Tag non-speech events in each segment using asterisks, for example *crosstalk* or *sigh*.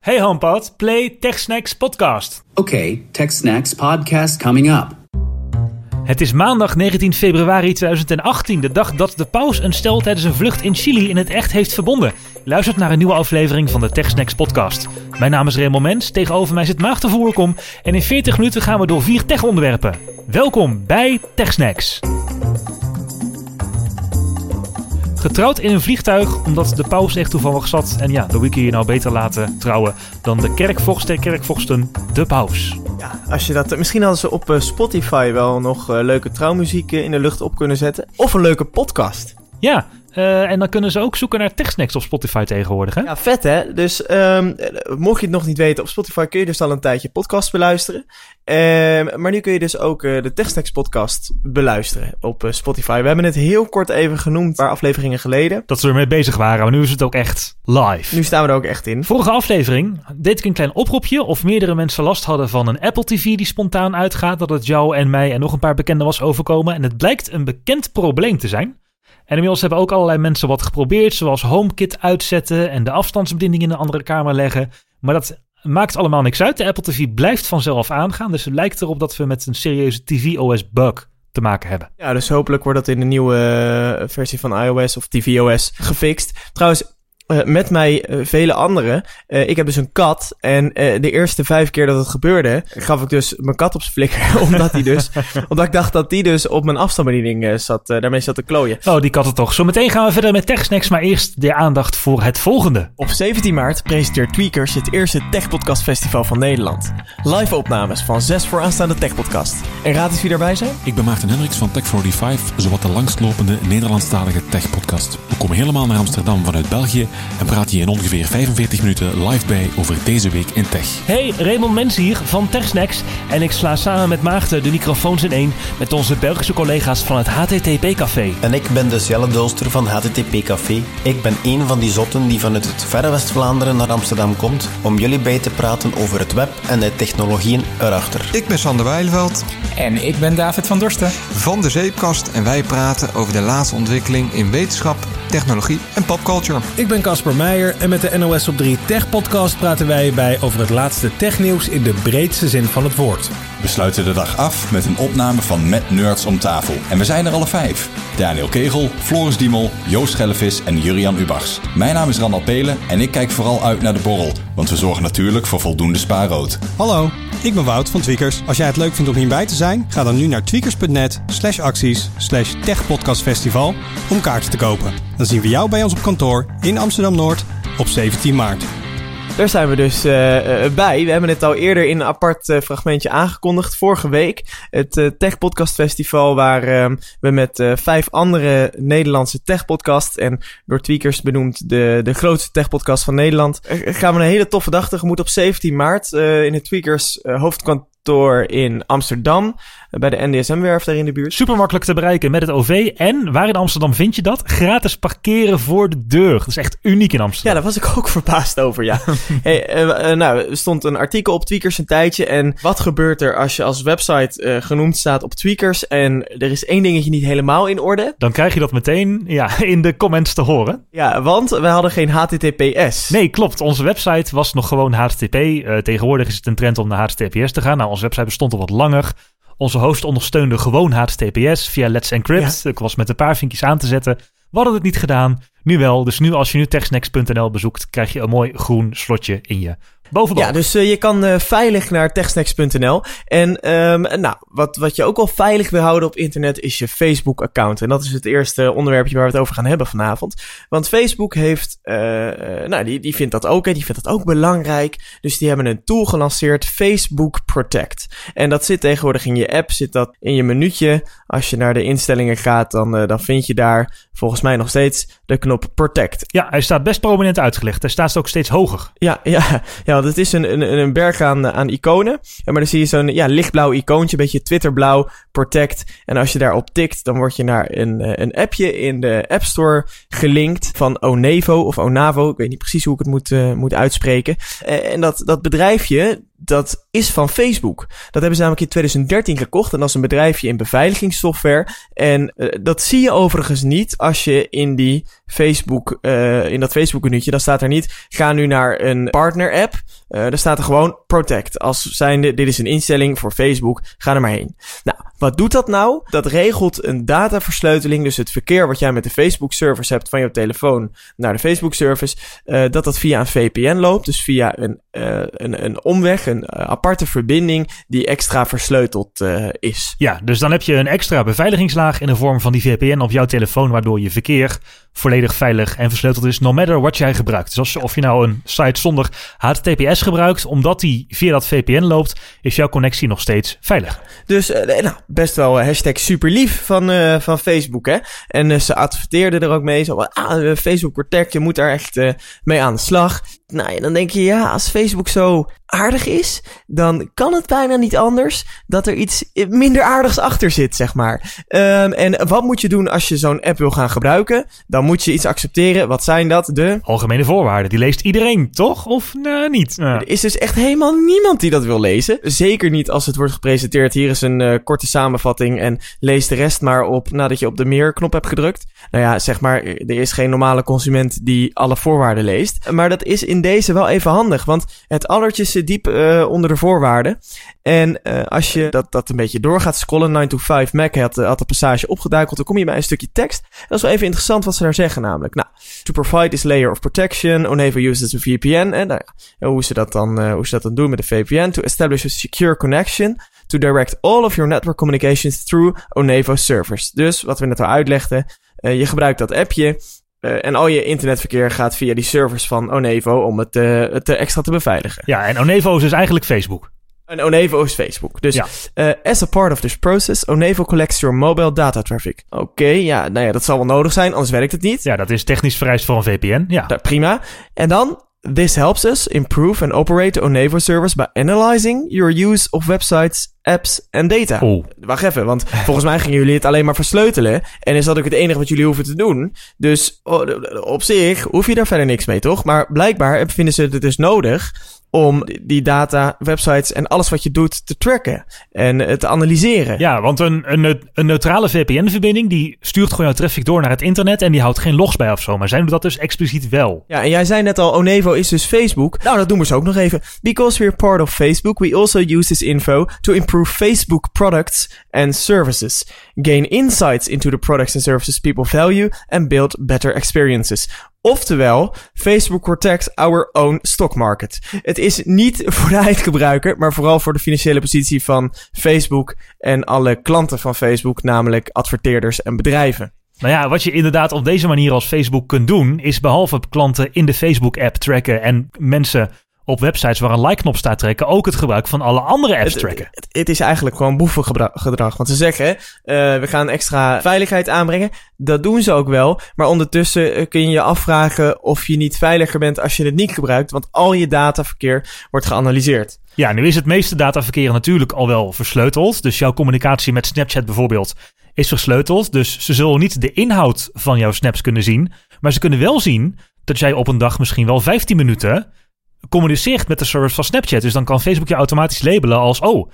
Hey HomePod, play TechSnacks podcast. Okay, Tech Snacks podcast coming up. Het is maandag 19 februari 2018, de dag dat de paus een stel tijdens een vlucht in Chili in het echt heeft verbonden. Luistert naar een nieuwe aflevering van de TechSnacks podcast. Mijn naam is Raymond Mens, tegenover mij zit Maarten Voorkom en in 40 minuten gaan we door vier tech-onderwerpen. Welkom bij TechSnacks. Getrouwd in een vliegtuig omdat de paus echt toevallig zat. En ja, Louis kun je nou beter laten trouwen dan de kerkvoogst der kerkvoogsten, de paus. Ja, als je dat, misschien hadden ze op eh, Spotify wel nog eh, leuke trouwmuziek eh, in de lucht op kunnen zetten. Of een leuke podcast. Ja, eh, en dan kunnen ze ook zoeken naar TechSnacks op Spotify tegenwoordig, hè? Ja, vet hè? Dus ehm, eh, mocht je het nog niet weten, op Spotify kun je dus al een tijdje podcast beluisteren. Ehm, maar nu kun je dus ook eh, de TechSnacks podcast beluisteren op eh, Spotify. We hebben het heel kort even genoemd, een paar afleveringen geleden. Dat ze ermee bezig waren, maar nu is het ook echt live. Nu staan we er ook echt in. Vorige aflevering deed ik een klein oproepje of meerdere mensen last hadden van een Apple TV die spontaan uitgaat. Dat het jou en mij en nog een paar bekenden was overkomen. En het blijkt een bekend probleem te zijn. En inmiddels hebben ook allerlei mensen wat geprobeerd, zoals HomeKit uitzetten en de afstandsbediening in een andere kamer leggen. Maar dat maakt allemaal niks uit. De Apple TV blijft vanzelf aangaan. Dus het lijkt erop dat we met een serieuze TV-OS-bug te maken hebben. Ja, dus hopelijk wordt dat in de nieuwe eh, versie van iOS of tvOS gefixt. Trouwens, eh, met mij eh, vele anderen. Eh, ik heb dus een kat. En eh, de eerste vijf keer dat het gebeurde, gaf ik dus mijn kat op zijn flikker. *laughs* omdat, hij dus, omdat ik dacht dat die dus op mijn afstandsbediening zat, daarmee zat te klooien. Oh, die katten toch. Zometeen gaan we verder met TechSnacks, maar eerst de aandacht voor het volgende. Op 17 maart presenteert Tweakers het eerste Tech Podcast Festival van Nederland. Live opnames van zes vooraanstaande Tech Podcast. En raad eens wie daarbij zijn? Ik ben Maarten Hendricks van Tech45, zowat de langstlopende Nederlandstalige tech-podcast. We komen helemaal naar Amsterdam vanuit België en praten je in ongeveer 45 minuten live bij over deze week in tech. Hey, Raymond Mens hier van TechSnacks. En ik sla samen met Maarten de microfoons in één met onze Belgische collega's van het HTTP Café. En ik ben dus Jelle Dulster van HTTP Café. Ik ben een van die zotten die vanuit het verre West-Vlaanderen naar Amsterdam komt om jullie bij te praten over het web en de technologieën erachter. Ik ben Sander Weilveld En ik ben David van Dorsten. van de Zeepkast en wij praten over de laatste ontwikkeling in wetenschap, technologie en popculture. Ik ben Casper Meijer en met de NOS op 3 Tech Podcast praten wij bij over het laatste technieuws in de breedste zin van het woord. We sluiten de dag af met een opname van Met Nerds om tafel. En we zijn er alle vijf. Daniel Kegel, Floris Diemel, Joost Gellevis en Jurian Ubachs. Mijn naam is Randal Pelen en ik kijk vooral uit naar de borrel. Want we zorgen natuurlijk voor voldoende spaarrood. Hallo, ik ben Wout van Tweakers. Als jij het leuk vindt om hierbij te zijn, ga dan nu naar tweakers.net slash acties slash techpodcastfestival om kaarten te kopen. Dan zien we jou bij ons op kantoor in Amsterdam-Noord op 17 maart. Daar zijn we dus eh, bij. We hebben het al eerder in een apart eh, fragmentje aangekondigd. Vorige week. Het eh, Tech Podcast Festival. Waar ehm, we met vijf andere Nederlandse tech podcasts. En door Tweakers benoemd de, de grootste tech podcast van Nederland. gaan we een hele toffe dag tegemoet op 17 maart. in het Tweakers eh, hoofdkantoor in Amsterdam. eh, bij de NDSM-werf daar in de buurt. Super makkelijk te bereiken met het OV. En waar in Amsterdam vind je dat? Gratis parkeren voor de deur. Dat is echt uniek in Ja, Amsterdam. daar was ik ook *laughs* verbaasd over, ja. *laughs* hey, eh, eh, nou, er stond een artikel op Tweakers een tijdje. En wat gebeurt er als je als website genoemd staat op Tweakers... en er is één dingetje niet helemaal in orde? Dan krijg je dat meteen ja, *laughs* in de comments te horen. Ja, want we hadden geen HTTPS. Nee, klopt. Onze website was nog gewoon HTTP. Tegenwoordig is het een trend om naar HTTPS te gaan. Nou, onze website bestond al wat langer. Onze host ondersteunde gewoon HTTPS via Let's Encrypt. Ik was met een paar vinkjes aan te zetten. We hadden het niet gedaan. Nu wel. Dus nu als je nu techsnacks.nl bezoekt, krijg je een mooi groen slotje in je bovenbalk. Ja, dus eh, je kan eh, veilig naar techsnacks.nl. En ehm, nou, wat, wat je ook wel veilig wil houden op internet is je Facebook-account. En dat is het eerste onderwerpje waar we het over gaan hebben vanavond. Want Facebook heeft, eh, nou, die, die vindt dat ook, hè, die vindt dat ook belangrijk. Dus die hebben een tool gelanceerd, Facebook Protect. En dat zit tegenwoordig in je app, zit dat in je menuutje. Als je naar de instellingen gaat, dan, dan vind je daar volgens mij nog steeds de knop Protect. Ja, hij staat best prominent uitgelegd. Hij staat ook steeds hoger. Ja, *laughs* ja, ja, want het is een, een, een berg aan, aan iconen. Ja, maar dan zie je zo'n ja, lichtblauw icoontje, een beetje Twitterblauw, Protect. En als je daarop tikt, dan word je naar een, eh, een appje in de App Store gelinkt van Onevo of Onavo. Ik weet niet precies hoe ik het moet, eh, moet uitspreken. Eh, en dat, dat bedrijfje dat is van Facebook. Dat hebben ze namelijk in 2013 gekocht. En dat is een bedrijfje in beveiligingssoftware. En uh, dat zie je overigens niet als je in die Facebook, uh, in dat Facebook minuutje, dan staat er niet, ga nu naar een partner app. Uh, daar staat er gewoon protect. Als zijnde, dit is een instelling voor Facebook, ga er maar heen. Nou, wat doet dat nou? Dat regelt een dataversleuteling, dus het verkeer wat jij met de Facebook service hebt van je telefoon naar de Facebook service, uh, dat dat via een VPN loopt, dus via een, uh, een, een omweg, een aparte verbinding die extra versleuteld is. Ja, dus dan heb je een extra beveiligingslaag in de vorm van die VPN op jouw telefoon, waardoor je verkeer volledig veilig en versleuteld is, no matter what jij gebruikt. Dus als, of je nou een site zonder HTTPS gebruikt, omdat die via dat VPN loopt, is jouw connectie nog steeds veilig. Dus uh, nou, best wel hashtag superlief van, uh, van Facebook, hè. En ze adverteerden er ook mee, zo ah, Facebook Protect, je moet daar echt mee aan de slag. Nou ja, dan denk je, ja, als Facebook zo aardig is, dan kan het bijna niet anders dat er iets minder aardigs achter zit, zeg maar. Um, en wat moet je doen als je zo'n app wil gaan gebruiken? Dan moet je iets accepteren. Wat zijn dat? De algemene voorwaarden. Die leest iedereen, toch? Of uh, niet? Er is dus echt helemaal niemand die dat wil lezen. Zeker niet als het wordt gepresenteerd. Hier is een uh, korte samenvatting en lees de rest maar op nadat je op de meer-knop hebt gedrukt. Nou ja, zeg maar, er is geen normale consument die alle voorwaarden leest. Maar dat is in deze wel even handig, want het allertje zit diep uh, onder de voorwaarden. En uh, als je dat, dat een beetje door gaat scrollen, 9 to 5 Mac had, had de passage opgeduikeld, dan kom je bij een stukje tekst. Dat is wel even interessant wat ze daar zeggen namelijk. Nou, to provide this layer of protection, Onevo uses a VPN. En nou ja, hoe ze dat dan, hoe ze dat dan doen met de VPN. To establish a secure connection to direct all of your network communications through Onevo servers. Dus, wat we net al uitlegden, je gebruikt dat appje uh, en al je internetverkeer gaat via die servers van Onevo om het, uh, het extra te beveiligen. Ja, en Onevo is dus eigenlijk Facebook. En Onevo is Facebook. Dus ja. as a part of this process, Onevo collects your mobile data traffic. Oké, okay, ja, nou ja, dat zal wel nodig zijn, anders werkt het niet. Ja, dat is technisch vereist voor een VPN. Ja, da, prima. En dan This helps us improve and operate the Onevo service by analyzing your use of websites, apps en data. Oh. Wacht even, want volgens mij gingen jullie het alleen maar versleutelen. En is dat ook het enige wat jullie hoeven te doen. Dus op zich hoef je daar verder niks mee, toch? Maar blijkbaar vinden ze het dus nodig om die data, websites en alles wat je doet te tracken en te analyseren. Ja, want een, een, een neutrale VPN-verbinding die stuurt gewoon jouw traffic door naar het internet en die houdt geen logs bij of zo. Maar zij doen dat dus expliciet wel. Ja, en jij zei net al, Onevo is dus Facebook. Nou, dat doen we ze ook nog even. Because we're part of Facebook, we also use this info to improve Facebook products and services. Gain insights into the products and services people value and build better experiences. Oftewel, Facebook protects our own stock market. Het is niet *laughs* voor de eindgebruiker, maar vooral voor de financiële positie van Facebook en alle klanten van Facebook, namelijk adverteerders en bedrijven. Nou ja, wat je inderdaad op deze manier als Facebook kunt doen, is behalve klanten in de Facebook-app tracken en mensen op websites waar een like-knop staat trekken, ook het gebruik van alle andere apps het, tracken. Het, het, is eigenlijk gewoon boevengedrag. Want ze zeggen, uh, we gaan extra veiligheid aanbrengen. Dat doen ze ook wel. Maar ondertussen kun je je afvragen of je niet veiliger bent als je het niet gebruikt. Want al je dataverkeer wordt geanalyseerd. Ja, nu is het meeste dataverkeer natuurlijk al wel versleuteld. Dus jouw communicatie met Snapchat bijvoorbeeld is versleuteld. Dus ze zullen niet de inhoud van jouw snaps kunnen zien. Maar ze kunnen wel zien dat jij op een dag misschien wel 15 minuten communiceert met de servers van Snapchat. Dus dan kan Facebook je automatisch labelen als, oh,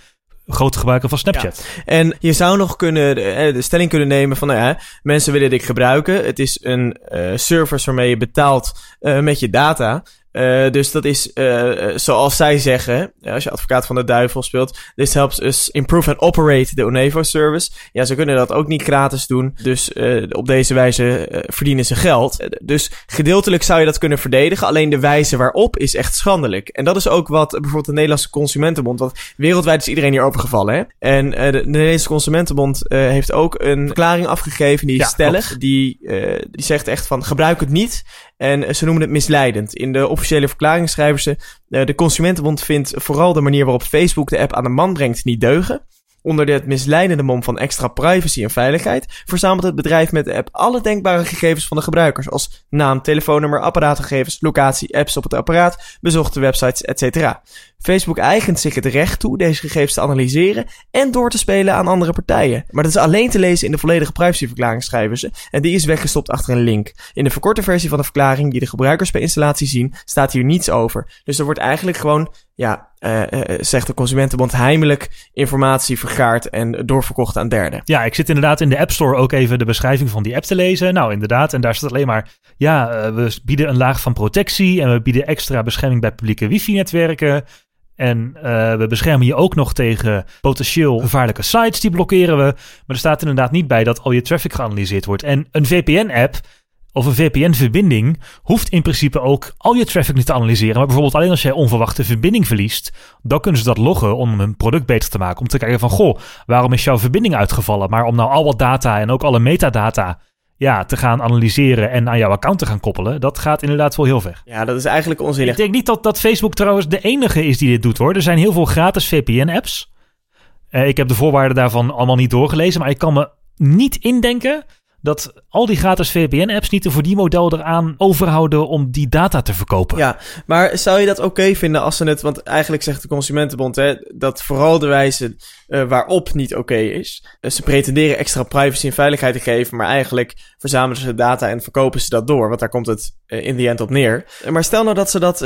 grote gebruiker van Snapchat. En je zou nog kunnen de, de, stelling kunnen nemen van, nou ja, mensen willen dit gebruiken. Het is een uh, service waarmee je betaalt uh, met je data. Uh, dus dat is, uh, zoals zij zeggen, als je advocaat van de duivel speelt, this helps us improve and operate the Onevo service. Ja, ze kunnen dat ook niet gratis doen, dus uh, op deze wijze verdienen ze geld. dus gedeeltelijk zou je dat kunnen verdedigen, alleen de wijze waarop is echt schandelijk. En dat is ook wat bijvoorbeeld de Nederlandse Consumentenbond, want wereldwijd is iedereen hier overgevallen, hè? En de, de Nederlandse Consumentenbond heeft ook een verklaring afgegeven, die is ja, stellig, die, die zegt echt van gebruik het niet. En ze noemen het misleidend. In de officiële verklaring schrijven ze: de Consumentenbond vindt vooral de manier waarop Facebook de app aan de man brengt niet deugen. Onder het misleidende mom van extra privacy en veiligheid verzamelt het bedrijf met de app alle denkbare gegevens van de gebruikers, als naam, telefoonnummer, apparaatgegevens, locatie, apps op het apparaat, bezochte websites, etc. Facebook eigent zich het recht toe deze gegevens te analyseren en door te spelen aan andere partijen. Maar dat is alleen te lezen in de volledige privacyverklaring, schrijven ze, en die is weggestopt achter een link. In de verkorte versie van de verklaring die de gebruikers per installatie zien, staat hier niets over. Dus er wordt eigenlijk gewoon ja, eh, eh, zegt de Consumentenbond, heimelijk informatie vergaard en doorverkocht aan derden. Ja, ik zit inderdaad in de App Store ook even de beschrijving van die app te lezen. Nou, inderdaad, en daar staat alleen maar... Ja, eh, we bieden een laag van protectie en we bieden extra bescherming bij publieke wifi-netwerken. En eh, we beschermen je ook nog tegen potentieel gevaarlijke sites, die blokkeren we. Maar er staat inderdaad niet bij dat al je traffic geanalyseerd wordt. En een VPN-app of een VPN-verbinding hoeft in principe ook al je traffic niet te analyseren. Maar bijvoorbeeld alleen als jij onverwachte verbinding verliest, dan kunnen ze dat loggen om hun product beter te maken. Om te kijken van, goh, waarom is jouw verbinding uitgevallen? Maar om nou al wat data en ook alle metadata ja, te gaan analyseren en aan jouw account te gaan koppelen, dat gaat inderdaad wel heel ver. Ja, dat is eigenlijk onzinnig. Ik denk niet dat, dat Facebook trouwens de enige is die dit doet hoor. Er zijn heel veel gratis VPN-apps. Eh, ik heb de voorwaarden daarvan allemaal niet doorgelezen, maar ik kan me niet indenken dat al die gratis VPN-apps niet een verdienmodel eraan overhouden om die data te verkopen. Ja, maar zou je dat oké vinden als ze het, want eigenlijk zegt de Consumentenbond hè, dat vooral de wijze uh, waarop niet oké is. Uh, ze pretenderen extra privacy en veiligheid te geven, maar eigenlijk verzamelen ze data en verkopen ze dat door, want daar komt het uh, in the end op neer. Maar stel nou dat ze dat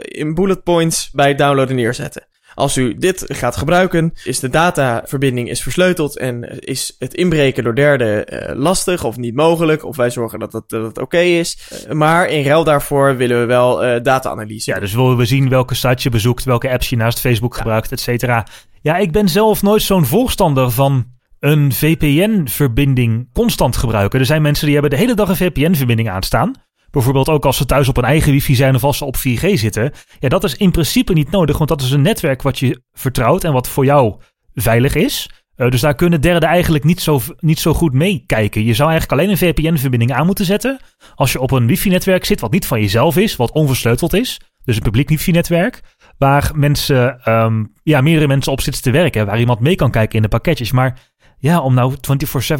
in bullet points bij downloaden neerzetten. Als u dit gaat gebruiken, is de dataverbinding is versleuteld en is het inbreken door derden uh, lastig of niet mogelijk. Of wij zorgen dat dat oké is. Uh, maar in ruil daarvoor willen we wel uh, data-analyse. Ja, dus willen we zien welke sites je bezoekt, welke apps je naast Facebook ja. gebruikt, et cetera. Ja, ik ben zelf nooit zo'n voorstander van een VPN-verbinding constant gebruiken. Er zijn mensen die hebben de hele dag een VPN-verbinding aanstaan. Bijvoorbeeld ook als ze thuis op een eigen wifi zijn of als ze op 4G zitten. Ja, dat is in principe niet nodig, want dat is een netwerk wat je vertrouwt en wat voor jou veilig is. Uh, dus daar kunnen derden eigenlijk niet zo, niet zo goed meekijken. Je zou eigenlijk alleen een VPN-verbinding aan moeten zetten. Als je op een wifi-netwerk zit wat niet van jezelf is, wat onversleuteld is. Dus een publiek wifi-netwerk. Waar mensen, um, ja, meerdere mensen op zitten te werken. Waar iemand mee kan kijken in de pakketjes. Maar ja, om nou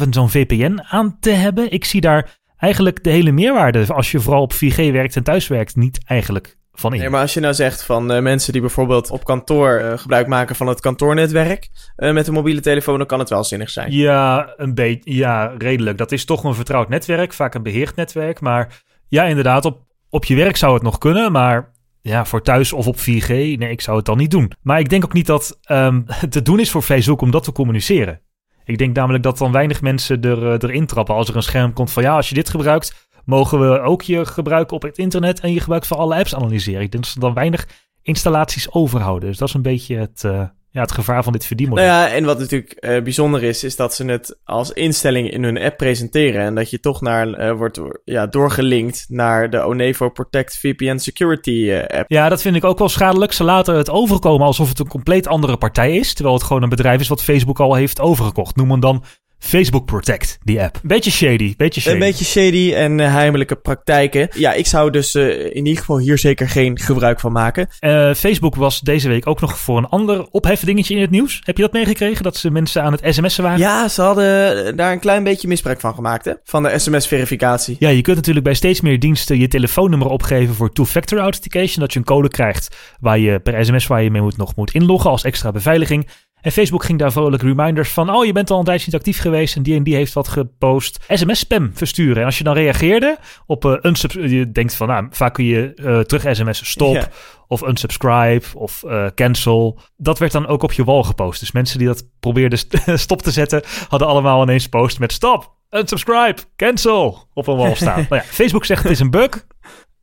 24-7 zo'n VPN aan te hebben. Ik zie daar eigenlijk de hele meerwaarde, als je vooral op 4G werkt en thuis werkt, niet eigenlijk van in. Nee, maar als je nou zegt van uh, mensen die bijvoorbeeld op kantoor uh, gebruik maken van het kantoornetwerk uh, met een mobiele telefoon, dan kan het wel zinnig zijn. Ja, een beetje, ja, redelijk. Dat is toch een vertrouwd netwerk, vaak een beheerd netwerk. Maar ja, inderdaad, op, op je werk zou het nog kunnen, maar ja, voor thuis of op 4G, nee, ik zou het dan niet doen. Maar ik denk ook niet dat um, het *laughs* te doen is voor Facebook om dat te communiceren. Ik denk namelijk dat dan weinig mensen er, uh, erin trappen als er een scherm komt van ja, als je dit gebruikt, mogen we ook je gebruiken op het internet en je gebruikt voor alle apps analyseren. Ik denk dat ze dan weinig installaties overhouden. Dus dat is een beetje het, uh, ja, het gevaar van dit verdienmodel. Nou ja, en wat natuurlijk uh, bijzonder is, is dat ze het als instelling in hun app presenteren. En dat je toch naar, uh, wordt ja, doorgelinkt naar de Onevo Protect VPN Security uh, app. Ja, dat vind ik ook wel schadelijk. Ze laten het overkomen alsof het een compleet andere partij is. Terwijl het gewoon een bedrijf is wat Facebook al heeft overgekocht. Noem hem dan Facebook Protect, die app. Beetje shady, beetje shady. Een beetje shady en uh, heimelijke praktijken. Ja, ik zou dus uh, in ieder geval hier zeker geen gebruik van maken. Uh, Facebook was deze week ook nog voor een ander opheffdingetje in het nieuws. Heb je dat meegekregen, dat ze mensen aan het sms'en waren? Ja, ze hadden daar een klein beetje misbruik van gemaakt, hè? Van de sms-verificatie. Ja, je kunt natuurlijk bij steeds meer diensten je telefoonnummer opgeven voor two-factor authentication. Dat je een code krijgt waar je per sms waar je mee moet, nog moet inloggen als extra beveiliging. En Facebook ging daar vrolijk reminders van... oh, je bent al een tijdje niet actief geweest... en die en die heeft wat gepost. SMS-spam versturen. En als je dan reageerde op uh, unsubscribe... je denkt van, nou, vaak kun je uh, terug sms'en stop... Of unsubscribe of uh, cancel. Dat werd dan ook op je wall gepost. Dus mensen die dat probeerden *laughs* stop te zetten... hadden allemaal ineens post met stop, unsubscribe, cancel... op een wall staan. *laughs* nou ja, Facebook zegt het is een bug...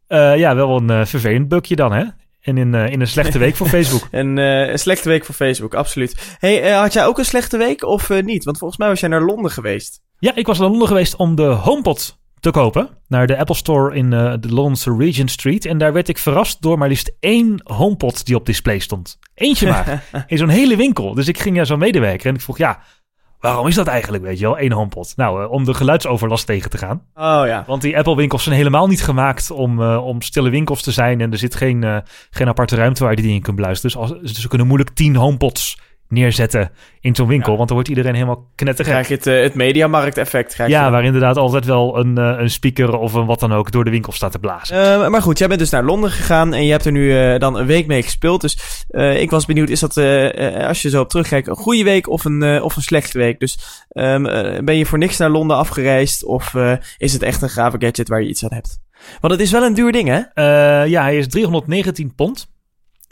ja, wel een vervelend bugje dan, hè? En in, uh, in een slechte week voor Facebook. *laughs* en, uh, een slechte week voor Facebook, absoluut. hey, uh, had jij ook een slechte week of niet? Want volgens mij was jij naar Londen geweest. Ja, ik was naar Londen geweest om de HomePod te kopen. Naar de Apple Store in de Londense Regent Street. En daar werd ik verrast door maar liefst één HomePod die op display stond. Eentje maar. *laughs* in zo'n hele winkel. Dus ik ging naar zo'n medewerker en ik vroeg, ja... Waarom is dat eigenlijk, weet je wel, één HomePod? Nou, uh, om de geluidsoverlast tegen te gaan. Oh ja. Want die Apple-winkels zijn helemaal niet gemaakt om, uh, om stille winkels te zijn. En er zit geen, uh, geen aparte ruimte waar je die dingen kunt beluisteren. Dus, als, dus ze kunnen moeilijk tien HomePods neerzetten in zo'n winkel. Ja. Want dan wordt iedereen helemaal knettergek. Krijg je het, uh, het mediamarkt-effect. Ja, je waar inderdaad altijd wel een, uh, een speaker of een wat dan ook door de winkel staat te blazen. Uh, maar goed, jij bent dus naar Londen gegaan en je hebt er nu dan een week mee gespeeld. Dus ik was benieuwd, is dat als je zo op terugkijkt een goede week of een, of een slechte week? Dus um, ben je voor niks naar Londen afgereisd of is het echt een gave gadget waar je iets aan hebt? Want het is wel een duur ding, hè? ja, hij is 319 pond.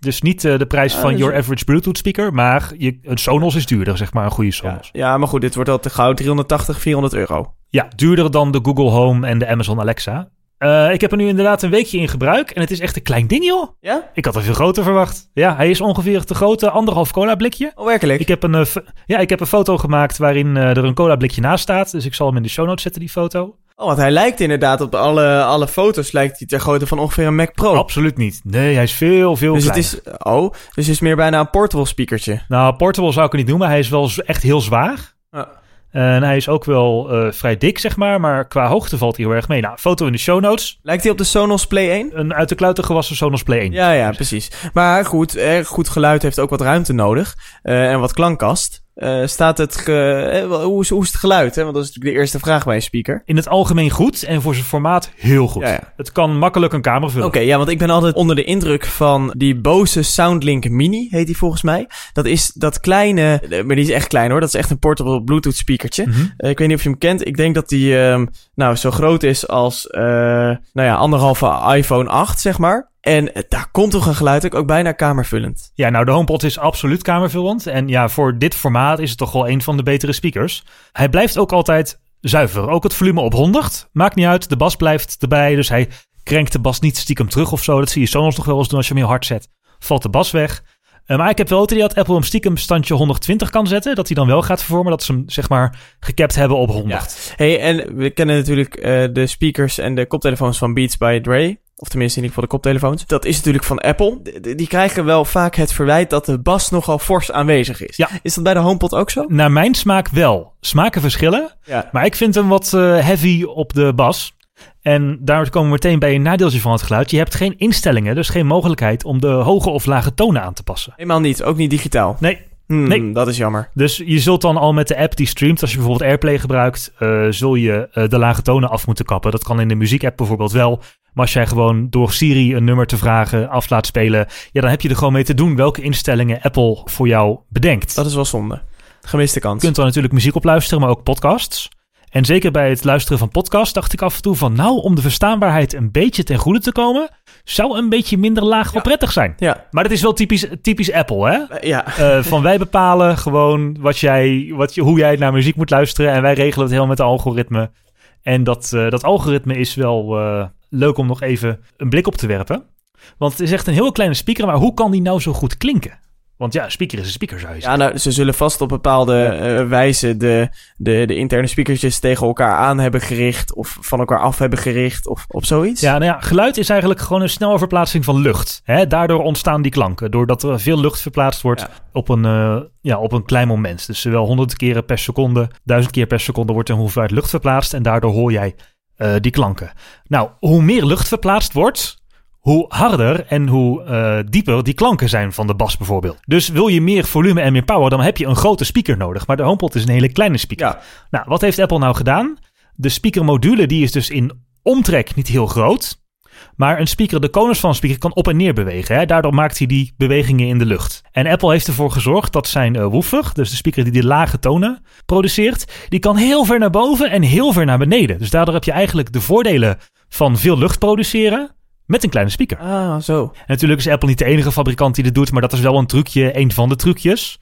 Dus niet eh, de prijs van dus- your average Bluetooth speaker, maar je, een Sonos is duurder, zeg maar, een goede Sonos. ja, maar goed, dit wordt al te gauw 380, 400 euro. Ja, duurder dan de Google Home en de Amazon Alexa. Eh, ik heb er nu inderdaad een weekje in gebruik en het is echt een klein ding, joh. Ja? Ik had er veel groter verwacht. Ja, hij is ongeveer te grote anderhalf cola blikje. Oh, werkelijk? Ik heb een, eh, ja, ik heb een foto gemaakt waarin er een cola blikje naast staat. Dus ik zal hem in de show notes zetten, die foto. Oh, want hij lijkt inderdaad op alle, alle foto's lijkt hij ter grootte van ongeveer een Mac Pro. Absoluut niet. Nee, hij is veel, veel dus het kleiner. is, oh, dus het is meer bijna een portable speakertje. Nou, portable zou ik het niet noemen. Hij is wel echt heel zwaar. Ja. En hij is ook wel eh, vrij dik, zeg maar. Maar qua hoogte valt hij heel erg mee. Nou, foto in de show notes. Lijkt hij op de Sonos Play 1? Een uit de kluiten gewassen Sonos Play 1. Ja, ja, precies. Maar goed, eh, goed geluid heeft ook wat ruimte nodig. eh, en wat klankkast. Eh, staat het, ge- eh, hoe, is, hoe is het geluid? Hè? Want dat is natuurlijk de eerste vraag bij een speaker. In het algemeen goed en voor zijn formaat heel goed. Ja, ja. Het kan makkelijk een kamer vullen. Oké, ja, want ik ben altijd onder de indruk van die Bose Soundlink Mini, heet die volgens mij. Dat is dat kleine, eh, maar die is echt klein hoor. Dat is echt een portable Bluetooth speakertje. Mhm. Ik weet niet of je hem kent. Ik denk dat die ehm, nou zo groot is als nou ja, anderhalve iPhone 8, zeg maar. En eh, daar komt toch een geluid ook, bijna kamervullend. Ja, nou, de HomePod is absoluut kamervullend. En ja, voor dit formaat is het toch wel een van de betere speakers. Hij blijft ook altijd zuiver. Ook het volume op 100. Maakt niet uit, de bas blijft erbij. Dus hij krenkt de bas niet stiekem terug of zo. Dat zie je Sonos nog wel eens doen als je hem heel hard zet. Valt de bas weg. Eh, maar ik heb wel het idee dat Apple hem stiekem standje 120 kan zetten. Dat hij dan wel gaat vervormen. Dat ze hem, zeg maar, gekapt hebben op 100. Hey, en we kennen natuurlijk eh, de speakers en de koptelefoons van Beats by Dre. Of tenminste in ieder geval de koptelefoons. Dat is natuurlijk van Apple. Die krijgen wel vaak het verwijt dat de bas nogal fors aanwezig is. Ja. Is dat bij de HomePod ook zo? Naar mijn smaak wel. Smaken verschillen. Ja. Maar ik vind hem wat eh, heavy op de bas. En daar komen we meteen bij een nadeeltje van het geluid. Je hebt geen instellingen, dus geen mogelijkheid om de hoge of lage tonen aan te passen. Helemaal niet. Ook niet digitaal. Nee. Hmm, Nee. Dat is jammer. Dus je zult dan al met de app die streamt, als je bijvoorbeeld AirPlay gebruikt, eh, zul je eh, de lage tonen af moeten kappen. Dat kan in de muziekapp bijvoorbeeld wel. Maar als jij gewoon door Siri een nummer te vragen af laat spelen, ja, dan heb je er gewoon mee te doen welke instellingen Apple voor jou bedenkt. Dat is wel zonde. Gemiste kans. Je kunt dan natuurlijk muziek op luisteren, maar ook podcasts. En zeker bij het luisteren van podcasts dacht ik af en toe van... nou, om de verstaanbaarheid een beetje ten goede te komen... zou een beetje minder laag wel prettig zijn. Ja. Maar dat is wel typisch, typisch Apple, hè? Eh, Ja. Eh, van wij bepalen gewoon wat jij, wat je, hoe jij naar muziek moet luisteren... en wij regelen het helemaal met de algoritme. En dat, eh, dat algoritme is wel leuk om nog even een blik op te werpen. Want het is echt een heel kleine speaker... maar hoe kan die nou zo goed klinken? Want ja, speaker is een speaker, zou je zeggen. Ja, nou, ze zullen vast op bepaalde eh, wijze de, de, de interne speakertjes tegen elkaar aan hebben gericht. Of van elkaar af hebben gericht. Of op zoiets. Ja, nou ja, geluid is eigenlijk gewoon een snelle verplaatsing van lucht. Hè? Daardoor ontstaan die klanken. Doordat er veel lucht verplaatst wordt Ja. op, een, eh, ja, op een klein moment. Dus zowel honderd keren per seconde, duizend keer per seconde wordt er een hoeveelheid lucht verplaatst. En daardoor hoor jij eh, die klanken. Nou, hoe meer lucht verplaatst wordt, hoe harder en hoe eh, dieper die klanken zijn van de bas bijvoorbeeld. Dus wil je meer volume en meer power, dan heb je een grote speaker nodig. Maar de HomePod is een hele kleine speaker. Ja. Nou, wat heeft Apple nou gedaan? De speakermodule die is dus in omtrek niet heel groot. Maar een speaker, de konus van een speaker kan op en neer bewegen. Hè? Daardoor maakt hij die bewegingen in de lucht. En Apple heeft ervoor gezorgd dat zijn eh, woofer, dus de speaker die die lage tonen produceert, die kan heel ver naar boven en heel ver naar beneden. Dus daardoor heb je eigenlijk de voordelen van veel lucht produceren met een kleine speaker. Ah, zo. En natuurlijk is Apple niet de enige fabrikant die dit doet, maar dat is wel een trucje, een van de trucjes.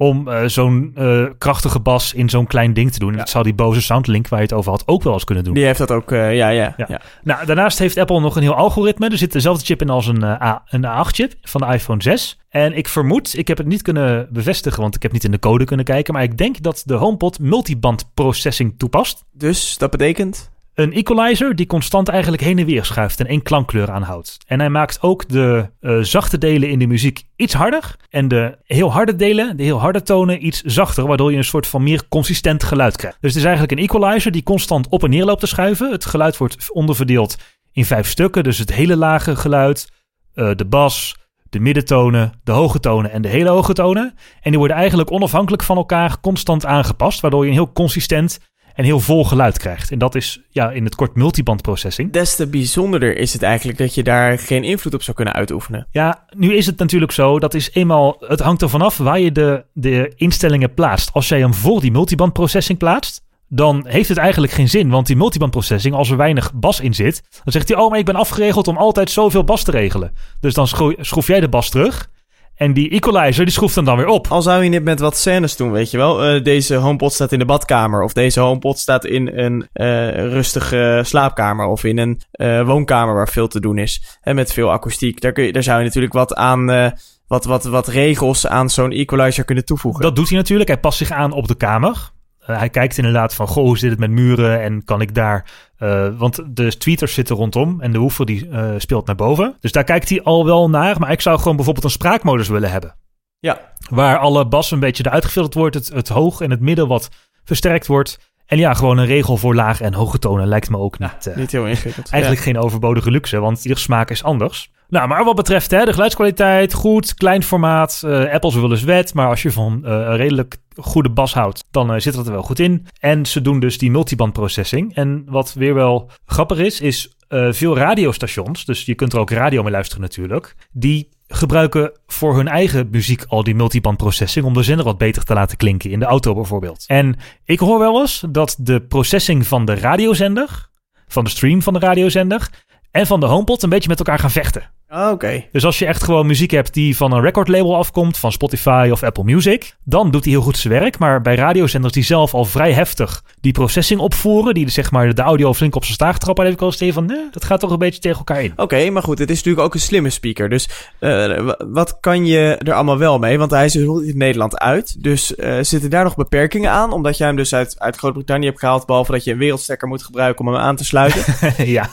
Om eh, zo'n eh, krachtige bas in zo'n klein ding te doen. En dat zou die Bose Soundlink waar je het over had ook wel eens kunnen doen. Die heeft dat ook, eh, ja, ja, Ja. ja. Nou, daarnaast heeft Apple nog een heel algoritme. Er zit dezelfde chip in als een, A, een A8-chip van de iPhone 6. En ik vermoed, ik heb het niet kunnen bevestigen, want ik heb niet in de code kunnen kijken. Maar ik denk dat de HomePod multiband processing toepast. Dus dat betekent... Een equalizer die constant eigenlijk heen en weer schuift en één klankkleur aanhoudt. En hij maakt ook de eh, zachte delen in de muziek iets harder. En de heel harde delen, de heel harde tonen, iets zachter. Waardoor je een soort van meer consistent geluid krijgt. Dus het is eigenlijk een equalizer die constant op en neer loopt te schuiven. Het geluid wordt onderverdeeld in vijf stukken. Dus het hele lage geluid, eh, de bas, de middentonen, de hoge tonen en de hele hoge tonen. En die worden eigenlijk onafhankelijk van elkaar constant aangepast. Waardoor je een heel consistent en heel vol geluid krijgt. En dat is ja, in het kort multiband processing. Des te bijzonderder is het eigenlijk dat je daar geen invloed op zou kunnen uitoefenen. Ja, nu is het natuurlijk zo, dat is eenmaal, het hangt ervan af waar je de, de instellingen plaatst. Als jij hem voor die multiband processing plaatst, dan heeft het eigenlijk geen zin. Want die multiband processing, als er weinig bas in zit, dan zegt hij: Oh, maar ik ben afgeregeld om altijd zoveel bas te regelen. Dus dan schro- schroef jij de bas terug. En die equalizer, die schroeft hem dan weer op. Al zou je dit met wat scènes doen, weet je wel. Eh, deze HomePod staat in de badkamer. Of deze HomePod staat in een eh, rustige slaapkamer. Of in een eh, woonkamer waar veel te doen is. En met veel akoestiek. Daar, kun je, daar zou je natuurlijk wat aan... wat, wat, wat regels aan zo'n equalizer kunnen toevoegen. Dat doet hij natuurlijk. Hij past zich aan op de kamer. Eh, hij kijkt inderdaad van, goh, hoe zit het met muren en kan ik daar... eh, want de tweeters zitten rondom en de woofer die eh, speelt naar boven. Dus daar kijkt hij al wel naar. Maar ik zou gewoon bijvoorbeeld een spraakmodus willen hebben. Ja. Waar alle bas een beetje eruit gefilterd wordt. Het, het hoog en het midden wat versterkt wordt. En ja, gewoon een regel voor lage en hoge tonen lijkt me ook niet... Niet heel ingewikkeld. Eigenlijk geen overbodige luxe, want ieder smaak is anders. Nou, maar wat betreft hè, de geluidskwaliteit, goed, klein formaat. eh Apple is wel eens wet, maar als je van eh, een redelijk goede bas houdt, dan eh, zit dat er wel goed in. En ze doen dus die multiband processing. En wat weer wel grappig is, is eh, veel radiostations, dus je kunt er ook radio mee luisteren natuurlijk, die gebruiken voor hun eigen muziek al die multiband processing om de zender wat beter te laten klinken in de auto bijvoorbeeld. En ik hoor wel eens dat de processing van de radiozender, van de stream van de radiozender en van de HomePod een beetje met elkaar gaan vechten. Ah, Oké. Dus als je echt gewoon muziek hebt die van een recordlabel afkomt, van Spotify of Apple Music, dan doet hij heel goed zijn werk. Maar bij radiozenders die zelf al vrij heftig die processing opvoeren, die zeg maar de audio flink op zijn staag trappen, dan heb ik al tegen van, nee, dat gaat toch een beetje tegen elkaar in. Oké, maar goed, het is natuurlijk ook een slimme speaker. Dus eh, wat kan je er allemaal wel mee? Want hij is heel in Nederland uit. Dus eh, zitten daar nog beperkingen aan? Omdat jij hem dus uit, uit Groot-Brittannië hebt gehaald. Behalve dat je een wereldstekker moet gebruiken om hem aan te sluiten. *laughs* ja,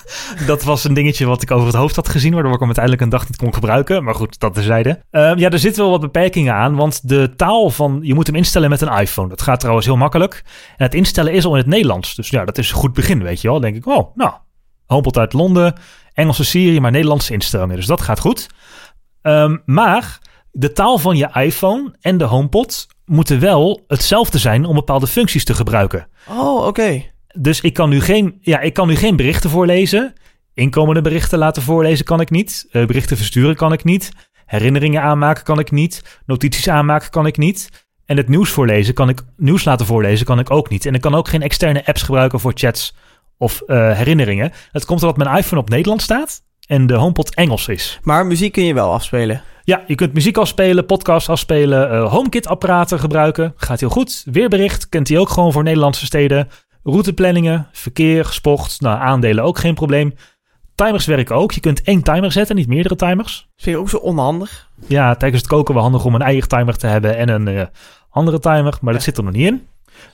dat was een dingetje wat ik over het hoofd had gezien, waardoor ik hem uiteindelijk een dag niet kon gebruiken. Maar goed, dat terzijde. Ehm ja, er zitten wel wat beperkingen aan, want de taal van, je moet hem instellen met een iPhone. Dat gaat trouwens heel makkelijk. En het instellen is al in het Nederlands. Dus ja, dat is een goed begin, weet je wel. Dan denk ik, oh, nou, HomePod uit Londen, Engelse serie, maar Nederlandse instellingen. Dus dat gaat goed. Ehm, maar de taal van je iPhone en de HomePod moeten wel hetzelfde zijn om bepaalde functies te gebruiken. oh, oké. Dus ik kan nu geen, ja, ik kan nu geen berichten voorlezen. Inkomende berichten laten voorlezen kan ik niet. Eh, berichten versturen kan ik niet. Herinneringen aanmaken kan ik niet. Notities aanmaken kan ik niet. En het nieuws voorlezen kan ik, nieuws laten voorlezen kan ik ook niet. En ik kan ook geen externe apps gebruiken voor chats of eh, herinneringen. Het komt omdat mijn iPhone op Nederland staat en de HomePod Engels is. Maar muziek kun je wel afspelen. Ja, je kunt muziek afspelen, podcast afspelen, eh, HomeKit-apparaten gebruiken. Gaat heel goed. Weerbericht kent hij ook gewoon voor Nederlandse steden. Routeplanningen, verkeer, sport, nou, aandelen ook geen probleem. Timers werken ook. Je kunt één timer zetten, niet meerdere timers. Vind je ook zo onhandig? Ja, tijdens het koken wel handig om een eigen timer te hebben en een eh, andere timer, maar dat zit er nog niet in.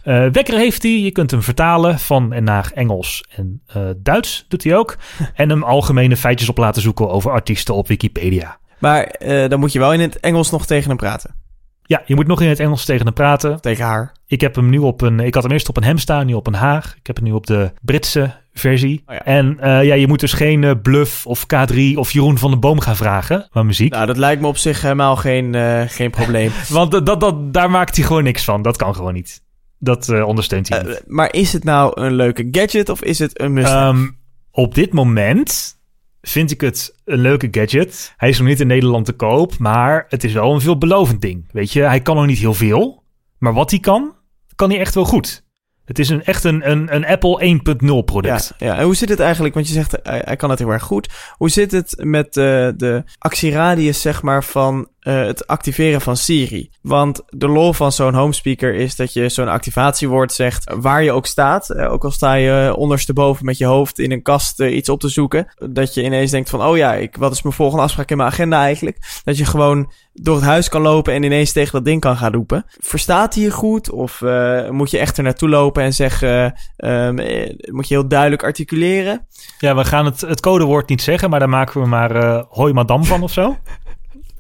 Eh, wekker heeft hij. Je kunt hem vertalen van en naar Engels en eh, Duits doet hij ook. *laughs* en hem algemene feitjes op laten zoeken over artiesten op Wikipedia. Maar dan moet je wel in het Engels nog tegen hem praten. Ja, je moet nog in het Engels tegen hem praten. Tegen haar. Ik heb hem nu op een. Ik had hem eerst op een hem staan, nu op een haar. Ik heb hem nu op de Britse versie. Oh ja. En eh, ja, je moet dus geen eh, Bluff of K3 of Jeroen van den Boom gaan vragen. Maar muziek. Nou, dat lijkt me op zich helemaal geen, eh, geen probleem. *laughs* Want dat, dat, daar maakt hij gewoon niks van. Dat kan gewoon niet. Dat ondersteunt hij niet. maar is het nou een leuke gadget of is het een must Ehm, op dit moment vind ik het een leuke gadget. Hij is nog niet in Nederland te koop, maar het is wel een veelbelovend ding. Weet je, hij kan nog niet heel veel. Maar wat hij kan, kan hij echt wel goed. Het is een, echt een, een, een Apple 1.0 product. Ja, en hoe zit het eigenlijk? Want je zegt, hij, kan het heel erg goed. Hoe zit het met eh, de actieradius, zeg maar, van eh, het activeren van Siri? Want de lol van zo'n homespeaker is dat je zo'n activatiewoord zegt waar je ook staat. Eh, ook al sta je ondersteboven met je hoofd in een kast eh, iets op te zoeken. Dat je ineens denkt van, oh ja, ik, wat is mijn volgende afspraak in mijn agenda eigenlijk? Dat je gewoon door het huis kan lopen en ineens tegen dat ding kan gaan roepen. Verstaat hij je goed? Of moet je echt er naartoe lopen en zeggen, eh, moet je heel duidelijk articuleren? Ja, we gaan het, het codewoord niet zeggen, maar daar maken we maar hoi madam van of zo. *laughs*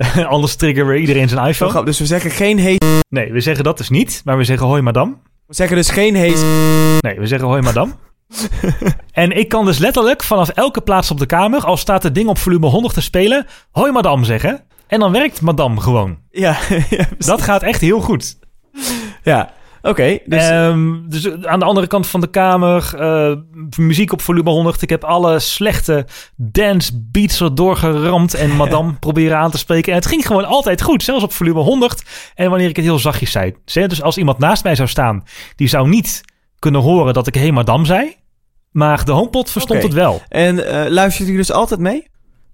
*laughs* Anders triggeren we iedereen zijn iPhone. Dus we zeggen geen hees. Nee, we zeggen dat dus niet, maar we zeggen hoi madam. We zeggen dus geen hees. Nee, we zeggen hoi madam. *laughs* en ik kan dus letterlijk vanaf elke plaats op de kamer, al staat het ding op volume 100 te spelen, hoi madam zeggen. En dan werkt madam gewoon. Ja, *laughs* ja, Dat gaat echt heel goed. ja. Oké, dus Ehm, dus aan de andere kant van de kamer, eh, muziek op volume 100. Ik heb alle slechte dance beats er doorgeramd en madame *laughs* proberen aan te spreken. En het ging gewoon altijd goed, zelfs op volume 100. En wanneer ik het heel zachtjes zei. Dus als iemand naast mij zou staan, die zou niet kunnen horen dat ik hey madame zei. Maar de HomePod verstond het wel. En eh, luistert u dus altijd mee?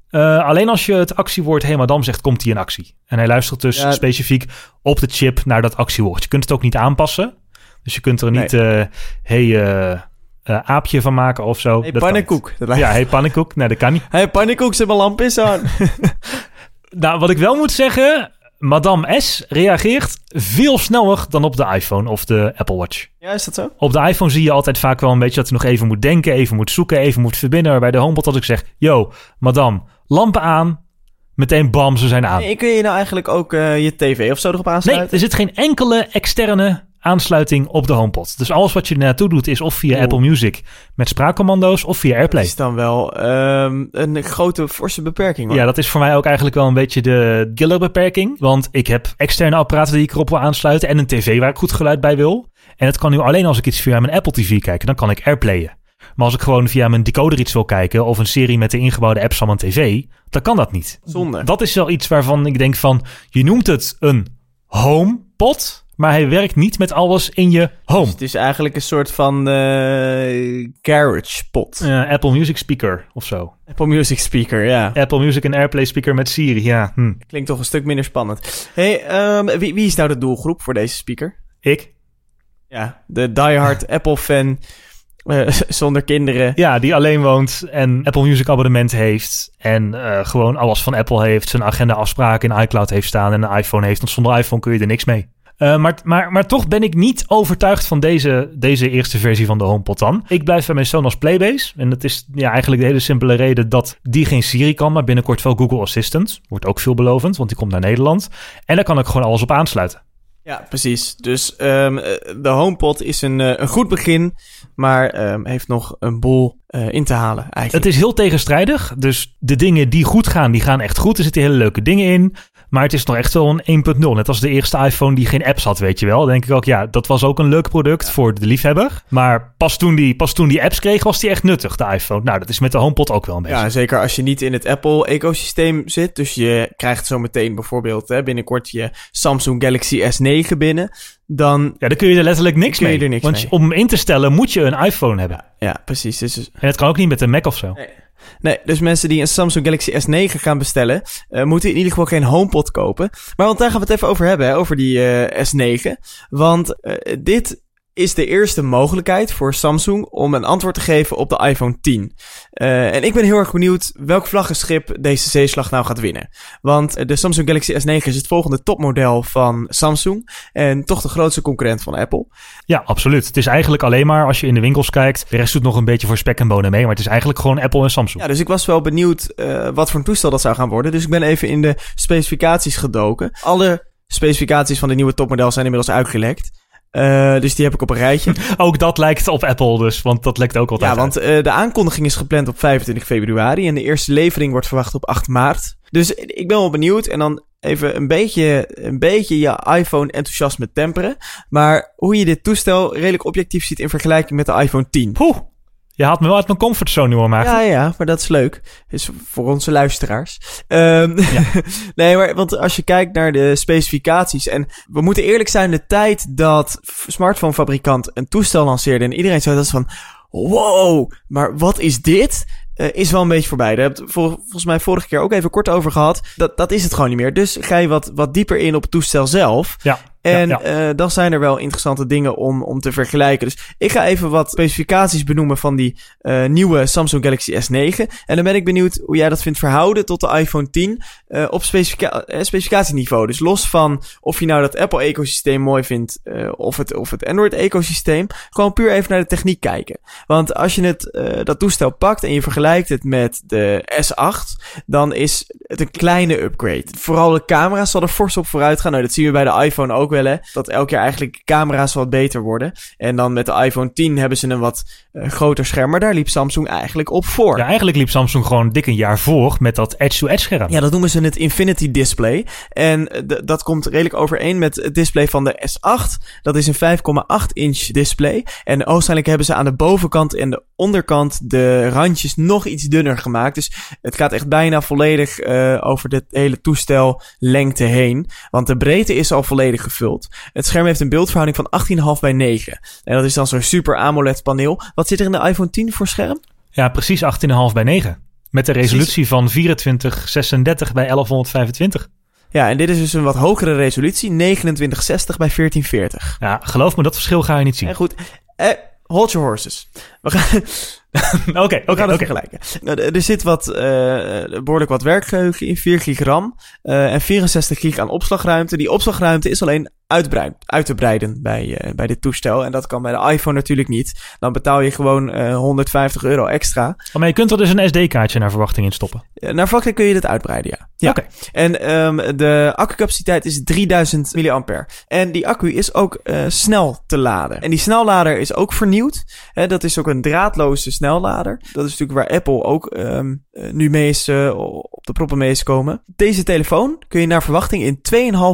Eh, alleen als je het actiewoord hey madame zegt, komt hij in actie. En hij luistert dus Ja. specifiek op de chip naar dat actiewoord. Je kunt het ook niet aanpassen. Dus je kunt er niet eh hey eh, aapje van maken of zo. Hey, Dat kan pannenkoek. Dat niet. lijkt- Ja, hey pannenkoek. Nee, dat kan niet. Hey, pannenkoek, zet mijn lamp is aan. *laughs* Nou, wat ik wel moet zeggen, Madame S reageert veel sneller dan op de iPhone of de Apple Watch. ja, is dat zo? Op de iPhone zie je altijd vaak wel een beetje dat hij nog even moet denken, even moet zoeken, even moet verbinden. Bij de HomePod als ik zeg, yo, madame, lampen aan, meteen bam, ze zijn aan. Hey, kun je nou eigenlijk ook eh, je tv of zo erop Nee, aansluiten? er zit geen enkele externe aansluiting op de HomePod. Dus alles wat je naartoe doet is of via. Apple Music met spraakcommando's of via Dat AirPlay. is dan wel ehm, een grote, forse beperking. Ja, dat is voor mij ook eigenlijk wel een beetje de killerbeperking. Want ik heb externe apparaten die ik erop wil aansluiten en een tv waar ik goed geluid bij wil. En het kan nu alleen als ik iets via mijn Apple TV kijk, dan kan ik airplayen. Maar als ik gewoon via mijn decoder iets wil kijken of een serie met de ingebouwde apps van mijn tv, dan kan dat niet. Zonde. Dat is wel iets waarvan ik denk van, je noemt het een HomePod, maar hij werkt niet met alles in je home. Het is eigenlijk een soort van eh garage pot. Apple Music speaker of zo. Apple Music speaker, ja. Apple Music en AirPlay speaker met Siri, ja. Hm. Klinkt toch een stuk minder spannend. hey, ehm, wie, wie is nou de doelgroep voor deze speaker? Ik? Ja, de diehard *laughs* Apple-fan eh, *laughs* zonder kinderen. Ja, die alleen woont en Apple Music abonnement heeft. En eh, gewoon alles van Apple heeft. Zijn agenda afspraken in iCloud heeft staan en een iPhone heeft. Want zonder iPhone kun je er niks mee. Eh, maar, maar, maar toch ben ik niet overtuigd van deze, deze eerste versie van de HomePod dan. Ik blijf bij mijn Sonos Playbase. En dat is ja, eigenlijk de hele simpele reden dat die geen Siri kan, maar binnenkort wel Google Assistant. Wordt ook veelbelovend, want die komt naar Nederland. En daar kan ik gewoon alles op aansluiten. Ja, precies. Dus ehm, eh, de HomePod is een, eh, een goed begin, maar ehm, heeft nog een boel in te halen eigenlijk. Het is heel tegenstrijdig. Dus de dingen die goed gaan, die gaan echt goed. Er zitten hele leuke dingen in. Maar het is nog echt wel een 1.0. Net als de eerste iPhone die geen apps had, weet je wel. Denk ik ook, ja, dat was ook een leuk product voor de liefhebber. Maar pas toen, die, pas toen die apps kreeg, was die echt nuttig, de iPhone. Nou, dat is met de HomePod ook wel een beetje. Ja, zeker als je niet in het Apple-ecosysteem zit. Dus je krijgt zo meteen bijvoorbeeld hè, binnenkort je Samsung Galaxy S9 binnen. Dan, Ja, dan kun je er letterlijk niks mee. niks Want mee. om in te stellen moet je een iPhone hebben. ja, precies. Dus, En het kan ook niet met een Mac of zo. nee, dus mensen die een Samsung Galaxy S9 gaan bestellen, eh, moeten in ieder geval geen HomePod kopen. Maar want daar gaan we het even over hebben, hè, over die eh, S9. Want eh, dit is de eerste mogelijkheid voor Samsung om een antwoord te geven op de iPhone 10. Eh, en ik ben heel erg benieuwd welk vlaggenschip deze zeeslag nou gaat winnen. Want eh, de Samsung Galaxy S9 is het volgende topmodel van Samsung. En toch de grootste concurrent van Apple. Ja, absoluut. Het is eigenlijk alleen maar, als je in de winkels kijkt, de rest doet nog een beetje voor spek en bonen mee. Maar het is eigenlijk gewoon Apple en Samsung. Ja, dus ik was wel benieuwd eh, wat voor een toestel dat zou gaan worden. Dus ik ben even in de specificaties gedoken. Alle specificaties van de nieuwe topmodel zijn inmiddels uitgelekt. Eh, dus die heb ik op een rijtje. *laughs* Ook dat lijkt op Apple dus, want dat lekt ook altijd Ja, want eh, de aankondiging is gepland op 25 februari. En de eerste levering wordt verwacht op 8 maart. Dus ik ben wel benieuwd. En dan even een beetje, een beetje je iPhone-enthousiasme temperen. Maar hoe je dit toestel redelijk objectief ziet in vergelijking met de iPhone 10. Poeh, je haalt me wel uit mijn comfortzone nu hoor, Maarten. Ja, ja, maar dat is leuk. Is voor onze luisteraars. Ehm, *laughs* nee, maar want als je kijkt naar de specificaties. En we moeten eerlijk zijn, de tijd dat smartphonefabrikant een toestel lanceerde. En iedereen zei dat van. Wow, maar wat is dit? Eh, is wel een beetje voorbij. Daar het vol- volgens mij vorige keer ook even kort over gehad. Dat, dat is het gewoon niet meer. Dus ga je wat, wat dieper in op het toestel zelf. Ja, En ja, ja. eh, dan zijn er wel interessante dingen om, om te vergelijken. Dus ik ga even wat specificaties benoemen van die eh, nieuwe Samsung Galaxy S9. En dan ben ik benieuwd hoe jij dat vindt verhouden tot de iPhone 10 eh, op specifica specificatieniveau. Dus los van of je nou dat Apple-ecosysteem mooi vindt of het, of het Android-ecosysteem. Gewoon puur even naar de techniek kijken. Want als je het, dat toestel pakt en je vergelijkt het met de S8, dan is het een kleine upgrade. Vooral de camera's zal er fors op vooruit gaan. Nou, dat zien we bij de iPhone ook wel, Dat elk jaar eigenlijk camera's wat beter worden. En dan met de iPhone 10 hebben ze een wat groter scherm. Maar daar liep Samsung eigenlijk op voor. Ja, eigenlijk liep Samsung gewoon dik een jaar voor met dat edge-to-edge scherm. Ja, dat noemen ze het Infinity Display. En eh, dat komt redelijk overeen met het display van de S8. Dat is een 5,8 inch display. En waarschijnlijk hebben ze aan de bovenkant en de onderkant de randjes nog iets dunner gemaakt. Dus het gaat echt bijna volledig uh, over de hele toestel lengte heen. Want de breedte is al volledig gevuld. Het scherm heeft een beeldverhouding van 18,5 bij 9. En dat is dan zo'n super AMOLED paneel. Wat zit er in de iPhone 10 voor scherm? Ja, precies 18,5 bij 9. Met de resolutie van 2436 bij 1125. Ja, en dit is dus een wat hogere resolutie, 2960 bij 1440. Ja, geloof me, dat verschil ga je niet zien. En goed, eh, hold your horses. We gaan, *laughs* Oké, oké, oké. vergelijken. Nou, er zit wat, uh, behoorlijk wat werkgeheugen in, 4 gig RAM uh, en 64 gig aan opslagruimte. Die opslagruimte is alleen uit te breiden bij, uh, bij dit toestel. En dat kan bij de iPhone natuurlijk niet. Dan betaal je gewoon 150 euro extra. maar je kunt er dus een SD-kaartje naar verwachting in stoppen. naar verwachting kun je dit uitbreiden, ja. ja. Oké. En um, de accupaciteit is 3000 mAh. En die accu is ook snel te laden. En die snellader is ook vernieuwd. Hè, dat is ook een draadloze snellader. Dat is natuurlijk waar Apple ook um, nu mee is, op de proppen mee is komen. Deze telefoon kun je naar verwachting in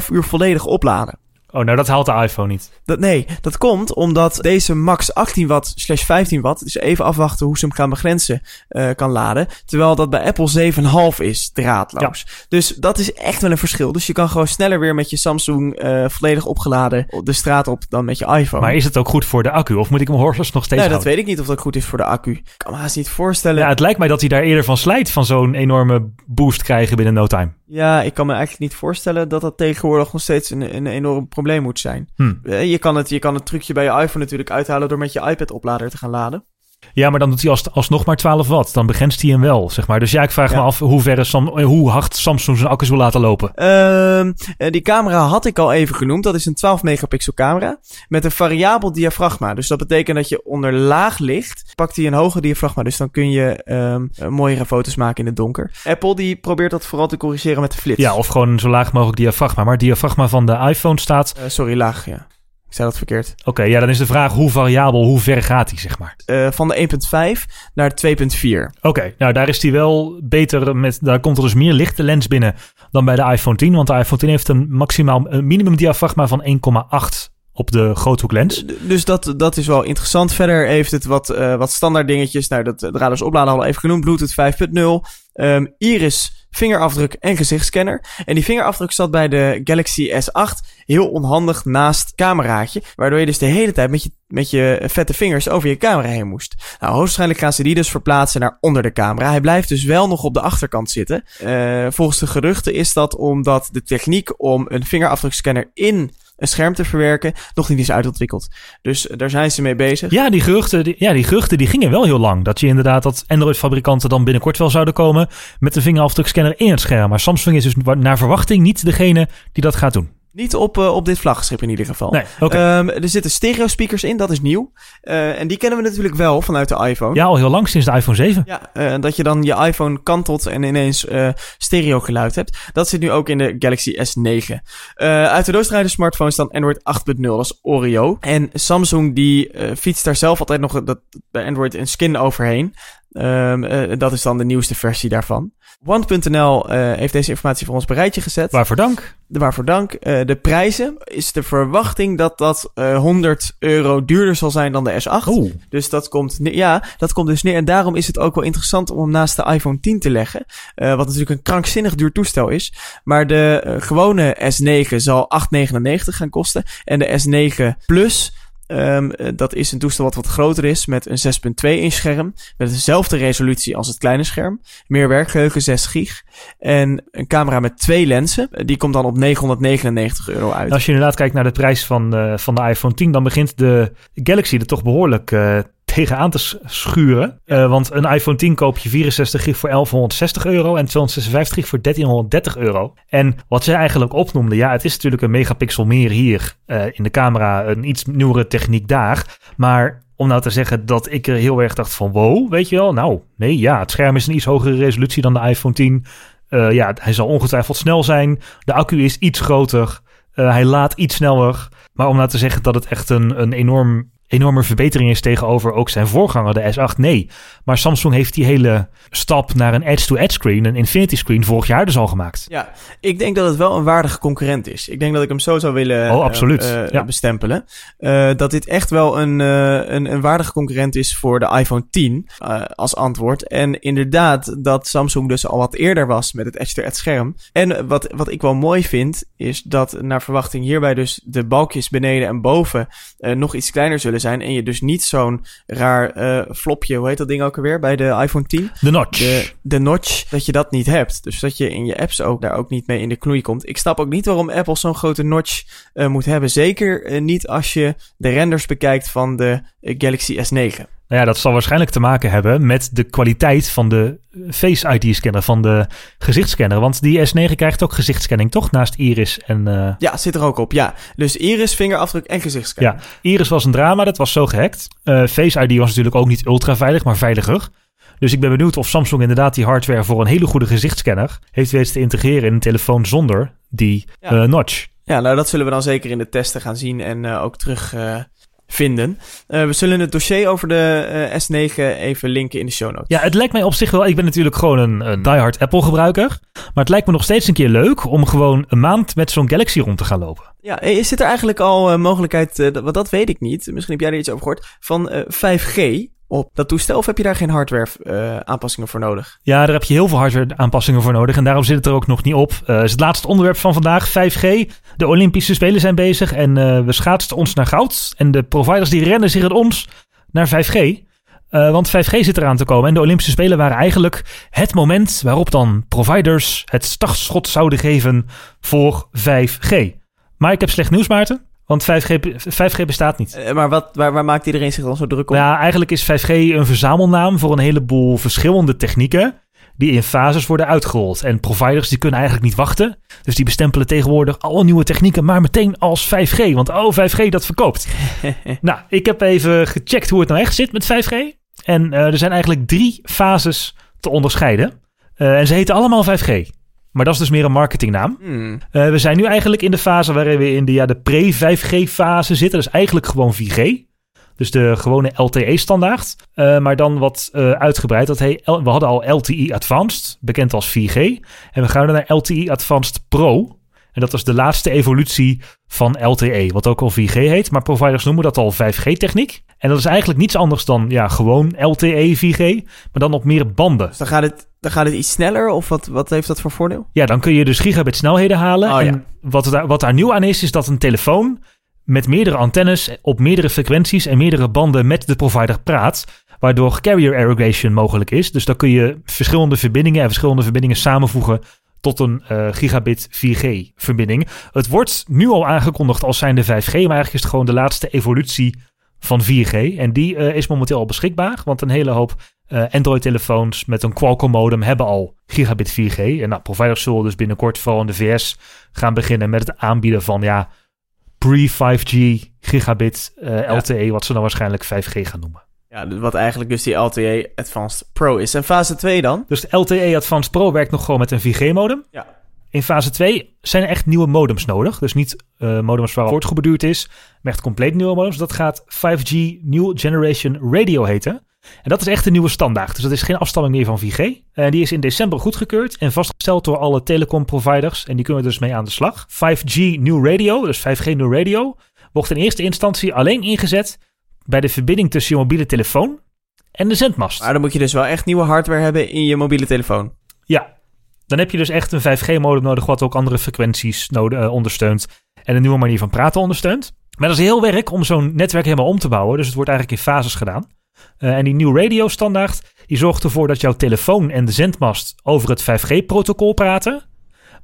2,5 uur volledig opladen. Oh, nou dat haalt de iPhone niet. Dat, nee, dat komt omdat deze max 18 watt slash 15 watt, dus even afwachten hoe ze hem gaan begrenzen, uh, kan laden. Terwijl dat bij Apple 7,5 is, draadloos. Ja. Dus dat is echt wel een verschil. Dus je kan gewoon sneller weer met je Samsung uh, volledig opgeladen de straat op dan met je iPhone. Maar is het ook goed voor de accu? Of moet ik hem horses nog steeds Nee, dat weet ik niet of dat goed is voor de accu. Ik kan me haast niet voorstellen. Ja, het lijkt mij dat hij daar eerder van slijt van zo'n enorme boost krijgen binnen no time. Ja, ik kan me eigenlijk niet voorstellen dat dat tegenwoordig nog steeds een, een enorm probleem moet zijn. Hm. Je, kan het, je kan het trucje bij je iPhone natuurlijk uithalen door met je iPad-oplader te gaan laden. Ja, maar dan doet hij als, alsnog maar 12 watt. Dan begrenst hij hem wel, zeg maar. Dus ja, ik vraag me af hoe, ver Sam, hoe hard Samsung zijn accu's wil laten lopen. Uh, die camera had ik al even genoemd. Dat is een 12 megapixel camera met een variabel diafragma. Dus dat betekent dat je onder laag ligt, pakt hij een hoger diafragma. Dus dan kun je um, mooiere foto's maken in het donker. Apple die probeert dat vooral te corrigeren met de flits. Ja, of gewoon zo laag mogelijk diafragma. Maar het diafragma van de iPhone staat... Uh, sorry, laag, ja. Ik zei dat verkeerd. Oké, ja, dan is de vraag hoe variabel, hoe ver gaat hij, zeg maar? Uh, van de 1.5 naar 2.4. Oké, nou daar is hij wel beter met, daar komt er dus meer lichte lens binnen dan bij de iPhone 10. Want de iPhone 10 heeft een maximaal een minimum diafragma van 1,8 op de groothoeklens. Dus dat, dat is wel interessant. Verder heeft het wat, uh, wat standaard dingetjes. Nou, dat draadloos opladen al even genoemd. Bluetooth 5.0. Um, iris, vingerafdruk en gezichtscanner. En die vingerafdruk zat bij de Galaxy S8 heel onhandig naast cameraatje. Waardoor je dus de hele tijd met je, met je vette vingers over je camera heen moest. Nou, hoogstwaarschijnlijk gaan ze die dus verplaatsen naar onder de camera. Hij blijft dus wel nog op de achterkant zitten. Uh, volgens de geruchten is dat omdat de techniek om een vingerafdrukscanner in een scherm te verwerken nog niet is uitontwikkeld. Dus daar zijn ze mee bezig. Ja, die geruchten ja, die geruchten die gingen wel heel lang. Dat je inderdaad dat Android-fabrikanten dan binnenkort wel zouden komen met de vingerafdrukscanner in het scherm. Maar Samsung is dus naar verwachting niet degene die dat gaat doen. Niet op, uh, op dit vlaggenschip in ieder geval. Nee, okay. um, er zitten stereo speakers in, dat is nieuw. Uh, en die kennen we natuurlijk wel vanuit de iPhone. Ja, al heel lang sinds de iPhone 7. Ja, uh, dat je dan je iPhone kantelt en ineens stereo geluid hebt. Dat zit nu ook in de Galaxy S9. uit de doos smartphones dan Android 8.0, dat is Oreo. En Samsung die fietst daar zelf altijd nog dat, bij Android een skin overheen. Um, uh, dat is dan de nieuwste versie daarvan. Want.nl uh, heeft deze informatie voor ons bereidje gezet. Waarvoor dank. De waarvoor dank. Uh, de prijzen is de verwachting dat dat 100 euro duurder zal zijn dan de S8. Oeh. Dus dat komt, ja, dat komt dus neer. En daarom is het ook wel interessant om hem naast de iPhone 10 te leggen. wat natuurlijk een krankzinnig duur toestel is. Maar de gewone S9 zal 8,99 gaan kosten. En de S9 Plus Um, dat is een toestel wat wat groter is met een 6.2 inch scherm. Met dezelfde resolutie als het kleine scherm. Meer werkgeheugen, 6 gig. En een camera met twee lenzen. Die komt dan op 999 euro uit. Als je inderdaad kijkt naar de prijs van, uh, van de iPhone 10, dan begint de Galaxy er toch behoorlijk uh, tegenaan te schuren. Uh, want een iPhone 10 koop je 64 gig voor 1160 euro en 256 gig voor 1330 euro. En wat zij eigenlijk opnoemde, ja, het is natuurlijk een megapixel meer hier uh, in de camera, een iets nieuwere techniek daar. Maar om nou te zeggen dat ik er heel erg dacht van wow, weet je wel, nou nee, ja, het scherm is een iets hogere resolutie dan de iPhone 10. Uh, ja, hij zal ongetwijfeld snel zijn. De accu is iets groter. hij laat iets sneller. Maar om nou te zeggen dat het echt een, een enorm enorme verbetering is tegenover ook zijn voorganger, de S8. Nee, maar Samsung heeft die hele stap naar een edge-to-edge screen, een infinity screen, vorig jaar dus al gemaakt. Ja, ik denk dat het wel een waardige concurrent is. Ik denk dat ik hem zo zou willen Oh, absoluut. eh, eh, Ja. bestempelen. Eh, dat dit echt wel een, een, een waardige concurrent is voor de iPhone 10 eh, als antwoord. En inderdaad dat Samsung dus al wat eerder was met het edge-to-edge scherm. En wat, wat ik wel mooi vind, is dat naar verwachting hierbij dus de balkjes beneden en boven nog iets kleiner zullen zijn. En je dus niet zo'n raar eh, flopje, hoe heet dat ding ook alweer, bij de iPhone 10? De notch. de, de notch, dat je dat niet hebt. Dus dat je in je apps ook daar ook niet mee in de knoei komt. Ik snap ook niet waarom Apple zo'n grote notch eh, moet hebben. Zeker eh, niet als je de renders bekijkt van de Galaxy S9. Nou ja, dat zal waarschijnlijk te maken hebben met de kwaliteit van de Face ID-scanner, van de gezichtscanner. Want die S9 krijgt ook gezichtscanning, toch? Naast Iris en... eh, Ja, zit er ook op. Ja, dus iris, vingerafdruk en gezichtscan. Ja, Iris was een drama, dat was zo gehackt. Eh, Face ID was natuurlijk ook niet ultra veilig, maar veiliger. Dus ik ben benieuwd of Samsung inderdaad die hardware voor een hele goede gezichtscanner heeft weten te integreren in een telefoon zonder die Ja. eh, notch. Ja, nou dat zullen we dan zeker in de testen gaan zien en ook terug vinden. Eh, we zullen het dossier over de eh, S9 even linken in de show notes. Ja, het lijkt mij op zich wel. Ik ben natuurlijk gewoon een, een diehard Apple gebruiker. Maar het lijkt me nog steeds een keer leuk om gewoon een maand met zo'n Galaxy rond te gaan lopen. Ja, eh, zit er eigenlijk al mogelijkheid, dat- want dat weet ik niet, misschien heb jij er iets over gehoord, van eh, 5G op dat toestel of heb je daar geen hardware eh, aanpassingen voor nodig? Ja, daar heb je heel veel hardware aanpassingen voor nodig. En daarom zit het er ook nog niet op. Eh is het laatste onderwerp van vandaag, 5G. De Olympische Spelen zijn bezig en eh, we schaatsten ons naar goud. En de providers die rennen zich het ons naar 5G. Eh, want 5G zit eraan te komen. En de Olympische Spelen waren eigenlijk het moment waarop dan providers het startschot zouden geven voor 5G. Maar ik heb slecht nieuws, Maarten. Want 5G, be- 5G bestaat niet. Eh, maar wat, waar, waar maakt iedereen zich dan zo druk om? Ja, eigenlijk is 5G een verzamelnaam voor een heleboel verschillende technieken die in fases worden uitgerold. En providers die kunnen eigenlijk niet wachten. Dus die bestempelen tegenwoordig alle nieuwe technieken maar meteen als 5G. Want oh, 5G dat verkoopt. *laughs* nou, ik heb even gecheckt hoe het nou echt zit met 5G. En eh, er zijn eigenlijk drie fases te onderscheiden. Eh, en ze heten allemaal 5G. Maar dat is dus meer een marketingnaam. Hmm. Eh, we zijn nu eigenlijk in de fase waarin we in de, ja, de pre-5G-fase zitten. Dat is eigenlijk gewoon 4G. Dus de gewone LTE-standaard. Eh, maar dan wat eh, uitgebreid. Dat we hadden al LTE Advanced, bekend als 4G. En we gaan naar LTE Advanced Pro. En dat is de laatste evolutie van LTE, wat ook al 4G heet. Maar providers noemen dat al 5G-techniek. En dat is eigenlijk niets anders dan ja, gewoon LTE 4G, maar dan op meer banden. Dus dan gaat het, dan gaat het iets sneller of wat, wat heeft dat voor voordeel? Ja, dan kun je dus gigabit snelheden halen. Oh, ja. en wat daar, wat daar nieuw aan is, is dat een telefoon met meerdere antennes op meerdere frequenties en meerdere banden met de provider praat. Waardoor carrier aggregation mogelijk is. Dus dan kun je verschillende verbindingen en verschillende verbindingen samenvoegen tot een eh, gigabit 4G verbinding. Het wordt nu al aangekondigd als zijnde 5G, maar eigenlijk is het gewoon de laatste evolutie van 4G. En die eh, is momenteel al beschikbaar, want een hele hoop eh, Android-telefoons met een Qualcomm-modem hebben al gigabit 4G. En nou, providers zullen dus binnenkort, vooral in de VS, gaan beginnen met het aanbieden van ja, pre-5G gigabit LTE, wat ze dan waarschijnlijk 5G gaan noemen. Ja, dus wat eigenlijk dus die LTE Advanced Pro is. En fase 2 dan? Dus de LTE Advanced Pro werkt nog gewoon met een 4G-modem. Ja. In fase 2 zijn er echt nieuwe modems nodig. Dus niet eh, modems waar voortgeborduurd is, maar echt compleet nieuwe modems. Dat gaat 5G New Generation Radio heten. En dat is echt een nieuwe standaard. Dus dat is geen afstamming meer van 4G. En die is in december goedgekeurd en vastgesteld door alle telecomproviders. En die kunnen dus mee aan de slag. 5G New Radio, dus 5G New Radio, wordt in eerste instantie alleen ingezet bij de verbinding tussen je mobiele telefoon en de zendmast. Maar dan moet je dus wel echt nieuwe hardware hebben in je mobiele telefoon. Ja, dan heb je dus echt een 5G-modem nodig, wat ook andere frequenties nodig, eh, ondersteunt. En een nieuwe manier van praten ondersteunt. Maar dat is heel werk om zo'n netwerk helemaal om te bouwen. Dus het wordt eigenlijk in fases gedaan. Eh, en die New Radio standaard, die zorgt ervoor dat jouw telefoon en de zendmast over het 5G-protocol praten.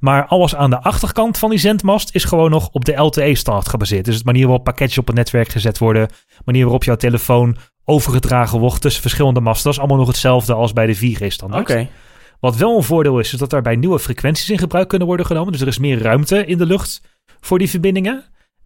Maar alles aan de achterkant van die zendmast is gewoon nog op de LTE-standaard gebaseerd. Dus het manier waarop pakketjes op het netwerk gezet worden, manier waarop jouw telefoon overgedragen wordt tussen verschillende masten, dat is allemaal nog hetzelfde als bij de 4G-standaard. Oké. Wat wel een voordeel is, is dat daarbij nieuwe frequenties in gebruik kunnen worden genomen. Dus er is meer ruimte in de lucht voor die verbindingen.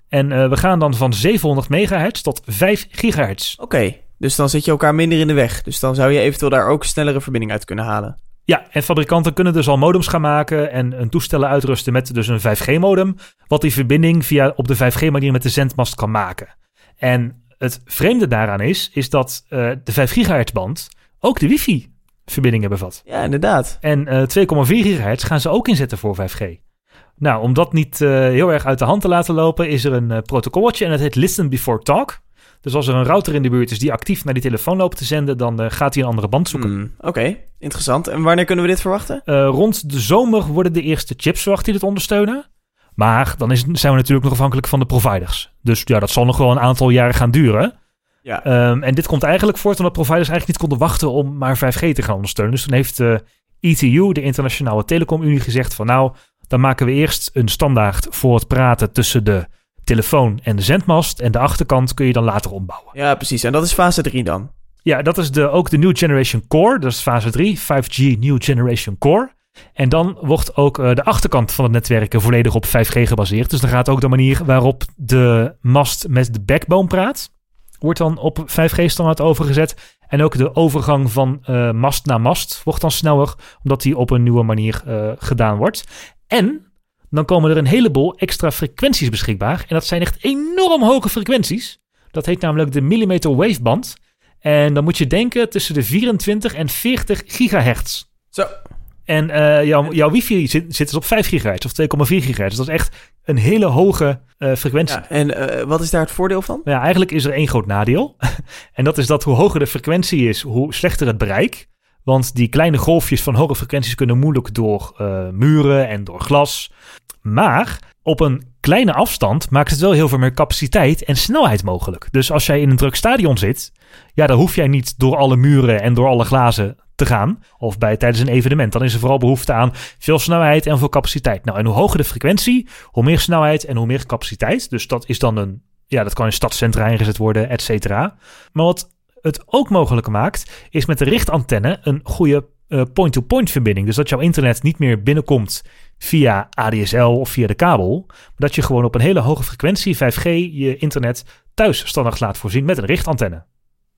En eh, we gaan dan van 700 megahertz tot 5 gigahertz. Oké, dus dan zit je elkaar minder in de weg. Dus dan zou je eventueel daar ook snellere verbinding uit kunnen halen. Ja, en fabrikanten kunnen dus al modems gaan maken en een toestellen uitrusten met dus een 5G-modem, wat die verbinding via op de 5G-manier met de zendmast kan maken. En het vreemde daaraan is, is dat eh, de 5 gigahertz band ook de wifi-verbindingen bevat. Ja, inderdaad. En eh 2,4 gigahertz gaan ze ook inzetten voor 5G. Nou, om dat niet eh, heel erg uit de hand te laten lopen, is er een eh, protocolletje en dat heet Listen Before Talk. Dus als er een router in de buurt is die actief naar die telefoon loopt te zenden, dan eh, gaat hij een andere band zoeken. Hmm, Oké, interessant. En wanneer kunnen we dit verwachten? Eh, rond de zomer worden de eerste chips verwacht die dit ondersteunen. Maar dan is, zijn we natuurlijk nog afhankelijk van de providers. Dus ja, dat zal nog wel een aantal jaren gaan duren. Ja. Ehm, en dit komt eigenlijk voort omdat providers eigenlijk niet konden wachten om maar 5G te gaan ondersteunen. Dus toen heeft de ETU, de Internationale Telecomunie, gezegd van nou, dan maken we eerst een standaard voor het praten tussen de telefoon en de zendmast. En de achterkant kun je dan later opbouwen. Ja, precies. En dat is fase 3 dan. Ja, dat is de, ook de New Generation Core. Dat is fase 3, 5G New Generation Core. En dan wordt ook eh, de achterkant van het netwerk volledig op 5G gebaseerd. Dus dan gaat ook de manier waarop de mast met de backbone praat, wordt dan op 5G standaard overgezet. En ook de overgang van eh, mast naar mast wordt dan sneller, omdat die op een nieuwe manier eh, gedaan wordt. En dan komen er een heleboel extra frequenties beschikbaar. En dat zijn echt enorm hoge frequenties. Dat heet namelijk de millimeter wave band. En dan moet je denken tussen de 24 en 40 gigahertz. Zo. En eh, jouw, jouw wifi zit, zit dus op 5 gigahertz of 2,4 gigahertz. Dus dat is echt een hele hoge eh, frequentie. Ja, en eh, wat is daar het voordeel van? Nou ja, eigenlijk is er één groot nadeel. *laughs* en dat is dat hoe hoger de frequentie is, hoe slechter het bereik. Want die kleine golfjes van hoge frequenties kunnen moeilijk door muren en door glas. Maar op een kleine afstand maakt het wel heel veel meer capaciteit en snelheid mogelijk. Dus als jij in een druk stadion zit, ja, dan hoef jij niet door alle muren en door alle glazen te gaan. Of bij tijdens een evenement. Dan is er vooral behoefte aan veel snelheid en veel capaciteit. Nou, en hoe hoger de frequentie, hoe meer snelheid en hoe meer capaciteit. Dus dat is dan een. Ja, dat kan in stadscentra ingezet worden, et cetera. Maar wat het ook mogelijk maakt, is met de richtantenne een goede eh, point-to-point verbinding. Dus dat jouw internet niet meer binnenkomt via ADSL of via de kabel. Maar dat je gewoon op een hele hoge frequentie, 5G, je internet thuis standaard laat voorzien met een richtantenne.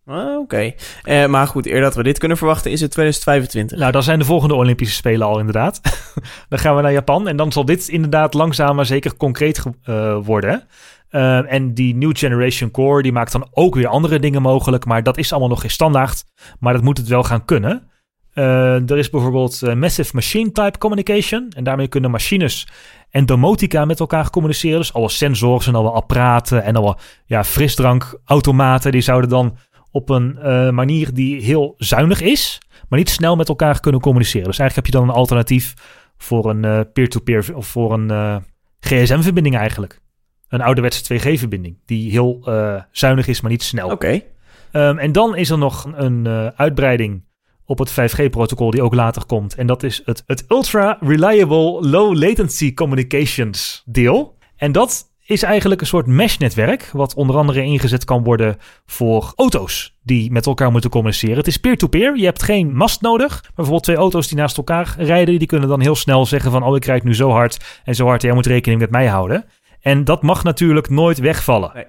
Ah, Oké. Eh, maar goed, eer dat we dit kunnen verwachten is het 2025. Nou, dan zijn de volgende Olympische Spelen al inderdaad. *laughs* dan gaan we naar Japan en dan zal dit inderdaad langzaam maar zeker concreet eh, worden. Uh, en die New Generation Core die maakt dan ook weer andere dingen mogelijk, maar dat is allemaal nog geen standaard. Maar dat moet het wel gaan kunnen. Uh, er is bijvoorbeeld uh, Massive Machine Type Communication. En daarmee kunnen machines en domotica met elkaar communiceren. Dus alle sensors en alle apparaten en alle ja, frisdrankautomaten. Die zouden dan op een uh, manier die heel zuinig is, maar niet snel met elkaar kunnen communiceren. Dus eigenlijk heb je dan een alternatief voor een peer-to-peer of voor een GSM-verbinding eigenlijk. Een ouderwetse 2G-verbinding die heel zuinig is, maar niet snel. Oké. Okay. Um, en dan is er nog een uitbreiding op het 5G-protocol die ook later komt. En dat is het, het Ultra Reliable Low Latency Communications deel. En dat is eigenlijk een soort mesh-netwerk, wat onder andere ingezet kan worden voor auto's die met elkaar moeten communiceren. Het is peer-to-peer, je hebt geen mast nodig. Maar bijvoorbeeld twee auto's die naast elkaar rijden, die kunnen dan heel snel zeggen van, oh ik rijd nu zo hard en zo hard, jij moet rekening met mij houden. En dat mag natuurlijk nooit wegvallen. Nee.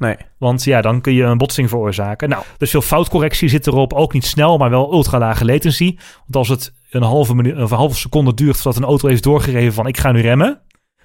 Nee. Want ja, dan kun je een botsing veroorzaken. Nou, dus veel foutcorrectie zit erop. Ook niet snel, maar wel ultra lage latency. Want als het een halve, minuut, of een halve seconde duurt voordat een auto heeft doorgegeven van ik ga nu remmen.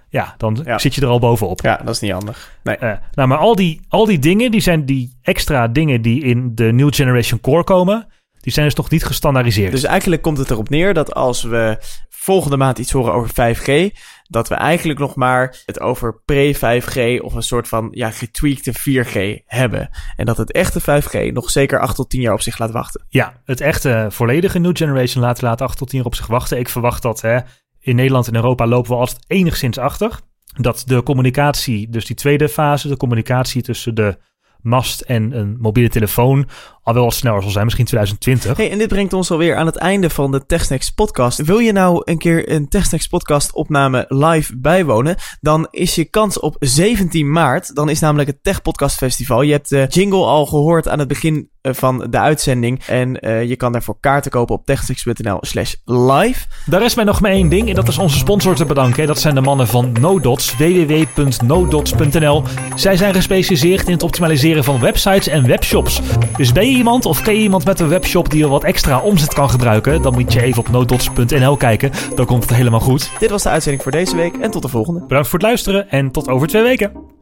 Ja, dan ja. zit je er al bovenop. Ja, dat is niet handig. Nee. Uh, nou, maar al die, al die dingen, die zijn die extra dingen die in de New Generation Core komen, die zijn dus nog niet gestandaardiseerd. Dus eigenlijk komt het erop neer dat als we volgende maand iets horen over 5G, dat we eigenlijk nog maar het over pre-5G of een soort van ja, getweakte 4G hebben. En dat het echte 5G nog zeker 8 tot 10 jaar op zich laat wachten. Ja, het echte volledige New Generation laat, laat 8 tot 10 jaar op zich wachten. Ik verwacht dat hè, in Nederland en Europa lopen we altijd enigszins achter. Dat de communicatie, dus die tweede fase, de communicatie tussen de mast en een mobiele telefoon al wel wat sneller zal zijn, misschien 2020. Hey, en dit brengt ons alweer aan het einde van de TechSnacks podcast. Wil je nou een keer een TechSnacks podcast opname live bijwonen? Dan is je kans op 17 maart. Dan is namelijk het Tech Podcast Festival. Je hebt de jingle al gehoord aan het begin van de uitzending. En uh, je kan daarvoor kaarten kopen op techsnacks.nl slash live. Daar is mij nog maar één ding en dat is onze sponsor te bedanken. Dat zijn de mannen van NoDots, www.nodots.nl. Zij zijn gespecialiseerd in het optimaliseren van websites en webshops. Dus ben je iemand of ken je iemand met een webshop die er wat extra omzet kan gebruiken? Dan moet je even op nodots.nl kijken. Dan komt het helemaal goed. Dit was de uitzending voor deze week en tot de volgende. Bedankt voor het luisteren en tot over twee weken.